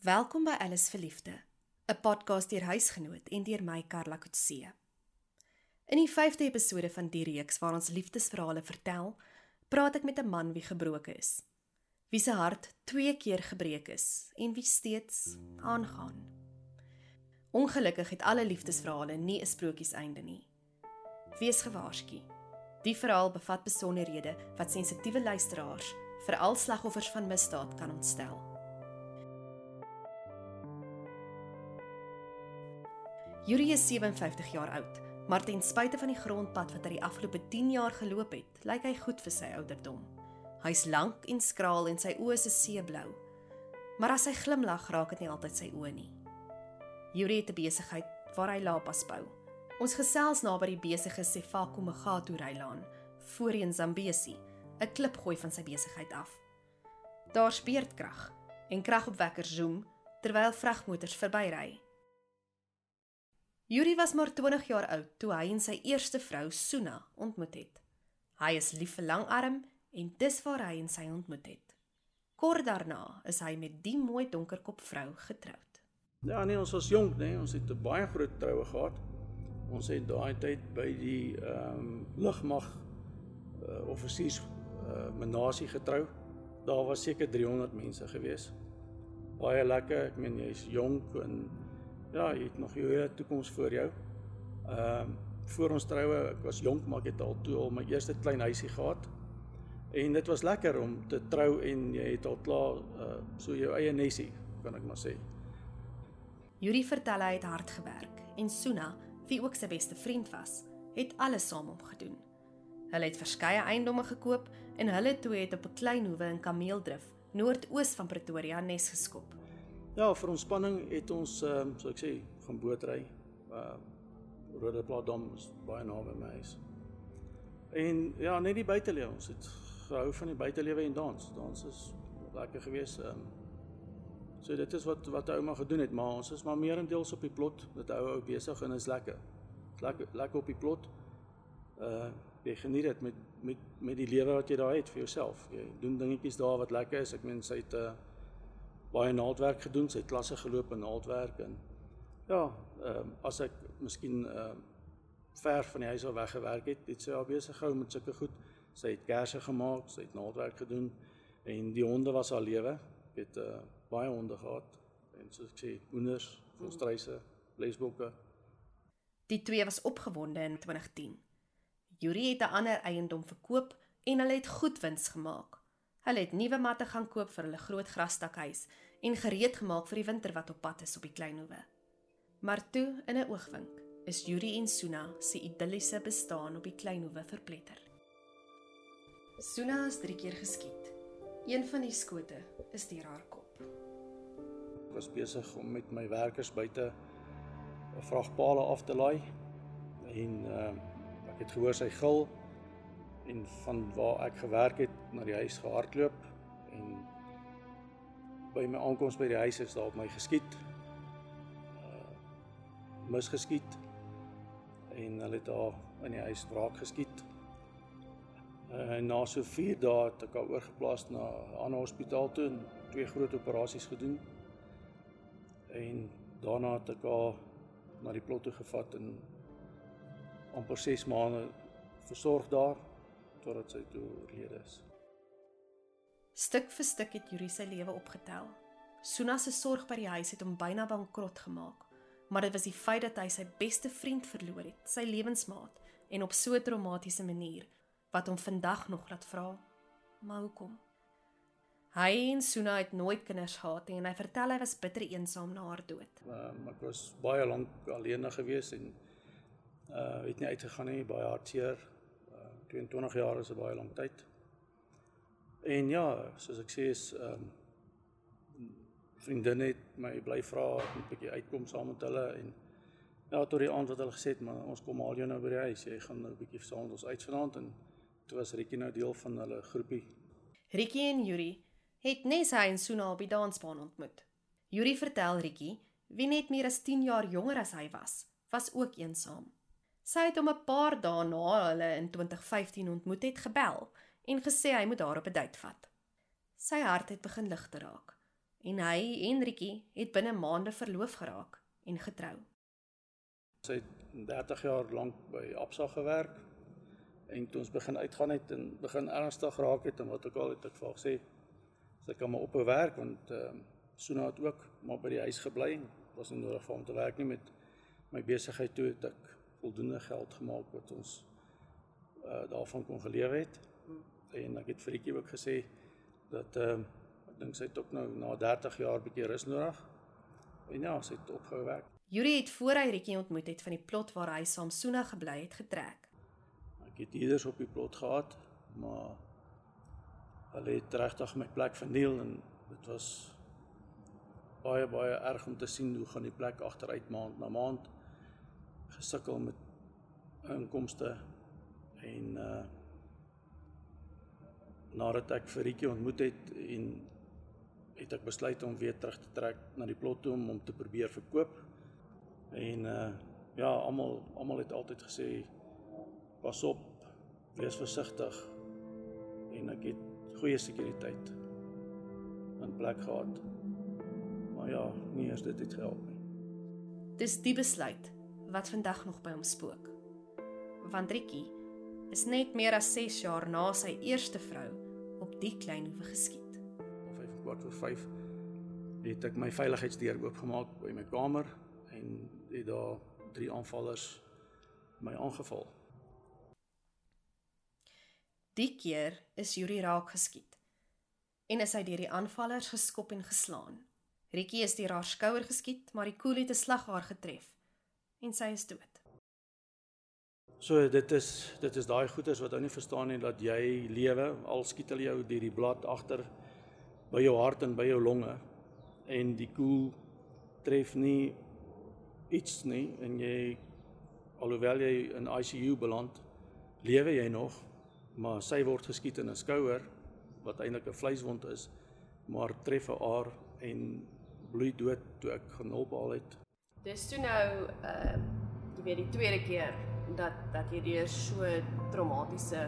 Welkom by Alles vir Liefde, 'n podcast deur huisgenoot en deur my Karla Kutse. In die 5de episode van die reeks waar ons liefdesverhale vertel, praat ek met 'n man wie gebroken is. Wie se hart twee keer gebreek is en wie steeds aangaan. Ongelukkig het alle liefdesverhale nie 'n sprokies-einde nie. Wees gewaarsku. Die verhaal bevat besonderhede wat sensitiewe luisteraars, veral slagoffers van misdaad, kan ontstel. Yuri is 57 jaar oud, maar ten spyte van die grondpad wat hy die afgelope 10 jaar geloop het, lyk hy goed vir sy ouderdom. Hy's lank en skraal en sy oë is seeblou. Maar as hy glimlag, raak dit nie altyd sy oë nie. Yuri het 'n besigheid waar hy lapas bou. Ons gesels naby die besige Sefako Magato Reilaan, voorheen Zambesi, 'n klipgooi van sy besigheid af. Daar speurtkrag en kragopwekkers zoom terwyl vragmotors verbyry. Yuri was maar 20 jaar oud toe hy en sy eerste vrou Suna ontmoet het. Hy is lief vir langarm en dis waar hy en sy ontmoet het. Kort daarna is hy met die mooi donkerkop vrou getroud. Ja nee, ons was jonk nê, nee. ons het 'n baie groot troue gehad. Ons het daai tyd by die ehm um, lugmag uh, offisiers uh, menasie getrou. Daar was seker 300 mense gewees. Baie lekker. Ek meen jy's jonk en ja, jy het nog jou hele toekoms voor jou. Ehm uh, voor ons troue, ek was jonk maar ek het al toe al my eerste klein huisie gehad. En dit was lekker om te trou en jy het al klaar uh so jou eie nesie, kan ek maar sê. Yuri vertel hy het hard gewerk en Suna, wie ook sy beste vriend was, het alles saam om gedoen. Hulle het verskeie eiendomme gekoop en hulle twee het op 'n klein hoewe in Kameeldrif, noordoos van Pretoria nes geskop. Ja, vir ontspanning het ons ehm um, so ek sê, gaan bootry. Ehm uh, Rode Plaasdam is baie naby my huis. En ja, net die buitelewe, ons het gehou van die buitelewe en dans. Dans is lekker gewees. Ehm um, so dit is wat wat ouma gedoen het, maar ons is maar meerendeels op die plot. Dit hou ou besig en is lekker. Lekker lekker op die plot. Uh jy geniet dit met met met die lewe wat jy daar het vir jouself. Jy doen dingetjies daar wat lekker is. Ek meen sy het 'n uh, baie naaldwerk gedoen, sy het klasse geloop in naaldwerk en ja, ehm um, as ek miskien ehm um, ver van die huis af weggewerk het, het sy al besig gehou met sulke goed. Sy het kersse gemaak, sy het naaldwerk gedoen en die honde was haar lewe. Ek het uh, baie honde gehad en soos ek sê, hoenders, volstruise, lesbokke. Die twee was opgewonde in 2010. Yuri het 'n ander eiendom verkoop en hulle het goed wins gemaak. Hulle het nuwe matte gaan koop vir hulle groot grasstakhuis en gereed gemaak vir die winter wat op pad is op die Kleinhoewe. Maar toe in 'n oogwink is Yuri en Suna se idilliese bestaan op die Kleinhoewe verpletter. Suna is 3 keer geskiet. Een van die skote is deur haar kop. Ek was besig om met my werkers buite 'n vragpale af te laai en uh, ek het gehoor sy gil en van waar ek gewerk het na die huis gehardloop en by my aankoms by die huis is daar op my geskiet. Uh misgeskiet en hulle het daar in die huis raak geskiet. Uh, na so 4 dae het ek al oorgeplaas na 'n ander hospitaal toe en twee groot operasies gedoen. En daarna het ek al na die plot toe gevat en amper 6 maande versorg daar totdat sy toe oorlede is. Stuk vir stuk het Yuri sy lewe opgetel. Suna se sorg by die huis het hom byna bankrot gemaak, maar dit was die feit dat hy sy beste vriend verloor het, sy lewensmaat, en op so 'n traumatiese manier wat hom vandag nog laat vra: "Maar hoekom?" Hy en Suna het nooit kinders gehad en hy vertel hy was bitter eensaam na haar dood. Um, ek was baie lank alleen gewees en uh het nie uitgegaan nie, baie hartseer. 22 jaar is 'n baie lang tyd. En ja, soos ek sê is ehm um, vriendinne het my bly vra om 'n bietjie uitkom saam met hulle en ja, tot die aand wat hulle gesê het, maar ons kom al jou nou by die huis. Jy gaan nou 'n bietjie saam met ons uit vanaand en toe was Rietjie nou deel van hulle groepie. Rietjie en Yuri het Nessa en Suna op die dansbaan ontmoet. Yuri vertel Rietjie, wie net meer as 10 jaar jonger as hy was, was ook eensaam. Sy het hom 'n paar dae na hulle in 2015 ontmoet het gebel en gesê hy moet haar op 'n date vat. Sy hart het begin lig te raak. En hy en Rietjie het binne maande verloof geraak en getrou. Sy het 30 jaar lank by Absa gewerk en toe ons begin uitgaan het en begin ernstig raak het en wat ook al het ek vir gesê sy kan maar ophou werk want ehm uh, Suna het ook maar by die huis gebly. Dit was nie nodig vir hom te werk nie met my besigheid toe het ek voldoende geld gemaak wat ons uh daarvan kon geleef het. En ek het vir Rietjie ook gesê dat ehm uh, ek dink sy het ook nou na 30 jaar bietjie rus nodig. En ja, sy het opgehou werk. Yuri het voor hy Rietjie ontmoet het van die plot waar hy saam Suna gebly het getrek. Ek het ieders op die plot gehad, maar hulle het regtig my plek verniel en dit was baie baie erg om te sien hoe gaan die plek agteruit maand na maand gesukkel met inkomste en uh nadat ek vir Rietjie ontmoet het en het ek besluit om weer terug te trek na die plot toe om hom te probeer verkoop. En uh ja, almal almal het altyd gesê pas op, wees versigtig. En ek het goeie sekuriteit in plek gehad. Maar ja, nie eers dit het gehelp nie. Dis die besluit wat vandag nog by hom spook. Want Rietjie is net meer as 6 jaar na sy eerste vrou op die klein hoewe geskiet. Om 5 kwart voor 5 het ek my veiligheidsdeur oopgemaak by my kamer en het daar drie aanvallers my aangeval. Die keer is Yuri raak geskiet en is hy deur die aanvallers geskop en geslaan. Rietjie is deur haar skouer geskiet, maar die koel het 'n slaghaar getref en sy is dood. So dit is dit is daai goeters wat ou nie verstaan nie dat jy lewe al skiet hulle jou deur die blad agter by jou hart en by jou longe en die koel tref nie iets nie en jy alhoewel jy in ICU beland lewe jy nog maar sy word geskiet in 'n skouer wat eintlik 'n vleiswond is maar tref 'n aar en bloei dood toe ek gaan hulp haal het. Dis toe nou uh jy weet die tweede keer dat dat jy deur so traumatiese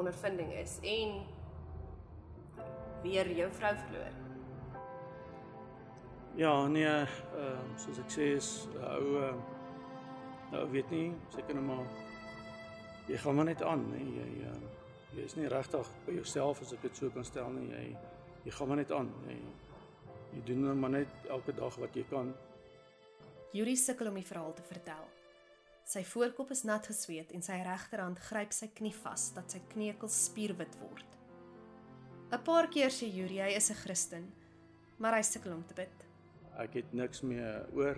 ondervinding is en weer jou vrou verloor. Ja, nee, ehm uh, soos ek sê is 'n ou uh, nou weet nie, seker nou maar jy gaan maar net aan, nee, jy uh, jy is nie regtig by jouself as ek dit so kan stel nie. Jy jy gaan maar net aan. Jy jy doen nou maar net elke dag wat jy kan. Yuri sukkel om die verhaal te vertel. Sy voorkop is nat gesweet en sy regterhand gryp sy knie vas dat sy kneukels spierwit word. 'n Paar keer sê Yuri hy is 'n Christen, maar hy sukkel om te bid. Ek het niks meer oor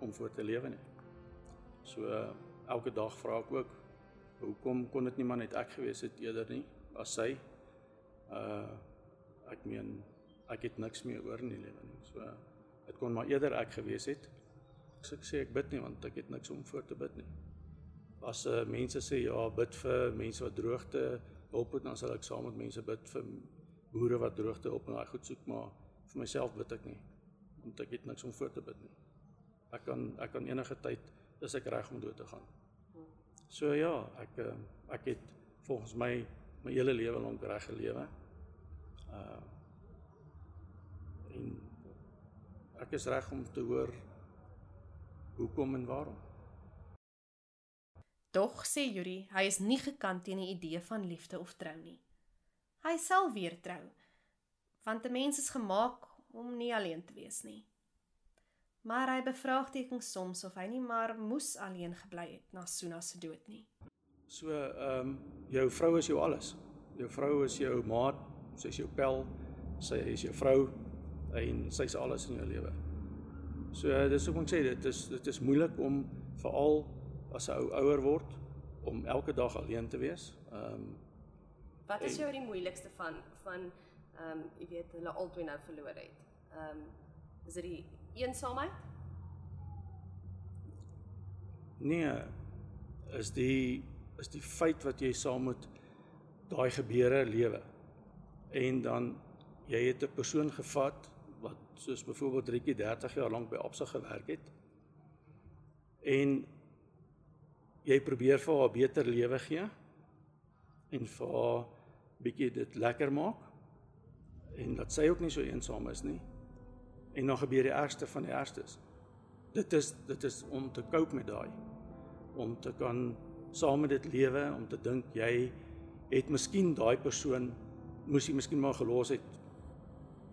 om voor te lewe nie. So elke dag vra ek ook hoekom kon dit nie maar net ek gewees het eerder nie as sy. Uh ek meen ek het niks meer oor in die lewe nie. So dit kon maar eerder ek gewees het. Ek sê ek sê ek bid nie want ek het niks om voor te bid nie. As uh, mense sê ja, bid vir mense wat droogte hulp het, dan sal ek saam met mense bid vir boere wat droogte hulp en daai goed soek, maar vir myself bid ek nie want ek het niks om voor te bid nie. Ek kan ek kan enige tyd is ek reg om dood te gaan. So ja, ek eh, ek het volgens my my hele lewe lank reg gelewe. Uh en ek is reg om te hoor hoekom en waarom. Tog sê Yuri, hy is nie gekant teen die idee van liefde of trou nie. Hy sal weer trou, want 'n mens is gemaak om nie alleen te wees nie. Maar hy bevraagteken soms of hy nie maar moes alleen gebly het na Suna se dood nie. So, ehm um, jou vrou is jou alles. Jou vrou is jou maat, sy is jou pel, sy is jou vrou en sy is alles in jou lewe. So dis hoe ek sê dit is dit is moeilik om veral as 'n ou ouer word om elke dag alleen te wees. Ehm um, Wat is jou die moeilikste van van ehm um, jy weet hulle albei nou verloor het? Ehm um, is dit die eensaamheid? Nee, is die is die feit wat jy saam met daai gebeure lewe. En dan jy het 'n persoon gevat wat soos byvoorbeeld Rietjie 30 jaar lank by Absa gewerk het. En jy probeer vir haar 'n beter lewe gee en vir haar bietjie dit lekker maak. en dat sy ook nie so eensaam is nie. En dan gebeur die ergste van die ergstes. Dit is dit is om te cope met daai om te kan saam met dit lewe om te dink jy het miskien daai persoon moes jy miskien maar gelos het.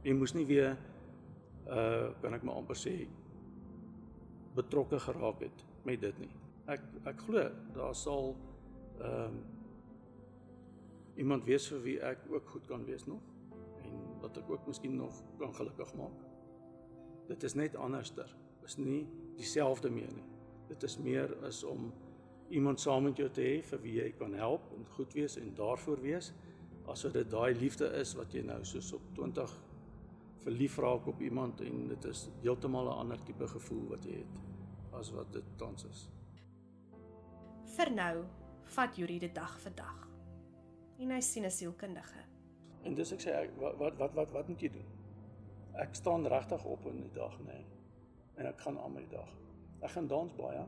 Jy moes nie weer uh kan ek maar amper sê betrokke geraak het met dit nie. Ek ek glo daar sal ehm um, iemand wees vir wie ek ook goed kan wees nog en wat ek ook miskien nog kan gelukkig maak. Dit is net anderster. Is nie dieselfde meer nie. Dit is meer is om iemand saam met jou te hê vir wie jy kan help en goed wees en daarvoor wees asof dit daai liefde is wat jy nou soos op 20 verlief raak op iemand en dit is heeltemal 'n ander tipe gevoel wat jy het as wat dit tans is. Vir nou vat Yuri dit dag vir dag. En hy sien 'n sielkundige. En dis ek sê ek, wat wat wat wat wat moet jy doen? Ek staan regtig op in die dag nê. Nee. En ek gaan aan met die dag. Ek gaan dans baie.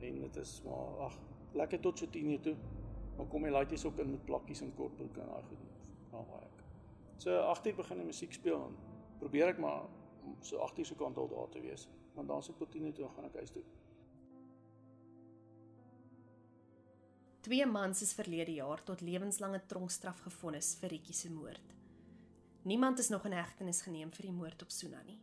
En dit is maar ag, lekker tot so 10 uur toe. Dan kom jy laaitjies ook in met plakkies en kortbroeke en daai goed. Nou baie. So 8 uur begin die musiek speel en probeer ek maar so 8 uur se kant al daar te wees. Want dan se tot 10 uur toe gaan ek huis toe. Twee mans is verlede jaar tot lewenslange tronkstraf gefonnis vir Rietjie se moord. Niemand is nog in hegtenis geneem vir die moord op Suna nie.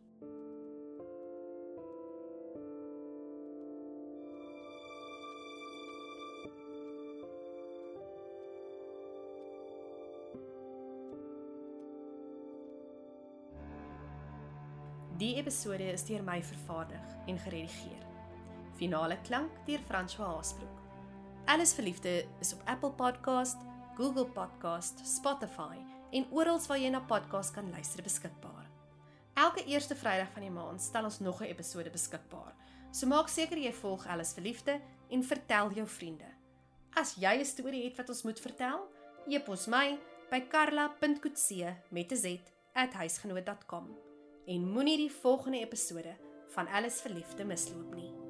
Die episode is deur my vervaardig en geredigeer. Finale klank deur François Haasbroek. Alles verliefde is op Apple Podcast, Google Podcast, Spotify en oral waar jy na podcast kan luister beskikbaar. Elke eerste Vrydag van die maand stel ons nog 'n episode beskikbaar. So maak seker jy volg Alles verliefde en vertel jou vriende. As jy 'n storie het wat ons moet vertel, e-pos my by karla.coetzee met 'n z@huisgenoot.com en moenie die volgende episode van Alles verliefde misloop nie.